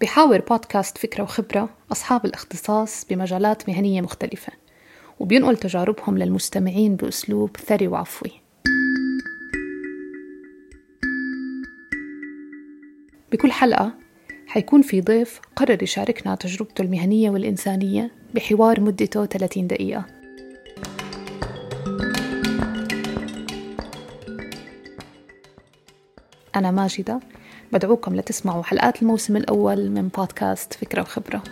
بحاور بودكاست فكرة وخبرة أصحاب الاختصاص بمجالات مهنية مختلفة وبينقل تجاربهم للمستمعين بأسلوب ثري وعفوي. بكل حلقة حيكون في ضيف قرر يشاركنا تجربته المهنية والإنسانية بحوار مدته 30 دقيقة. أنا ماجدة بدعوكم لتسمعوا حلقات الموسم الأول من بودكاست فكرة وخبرة.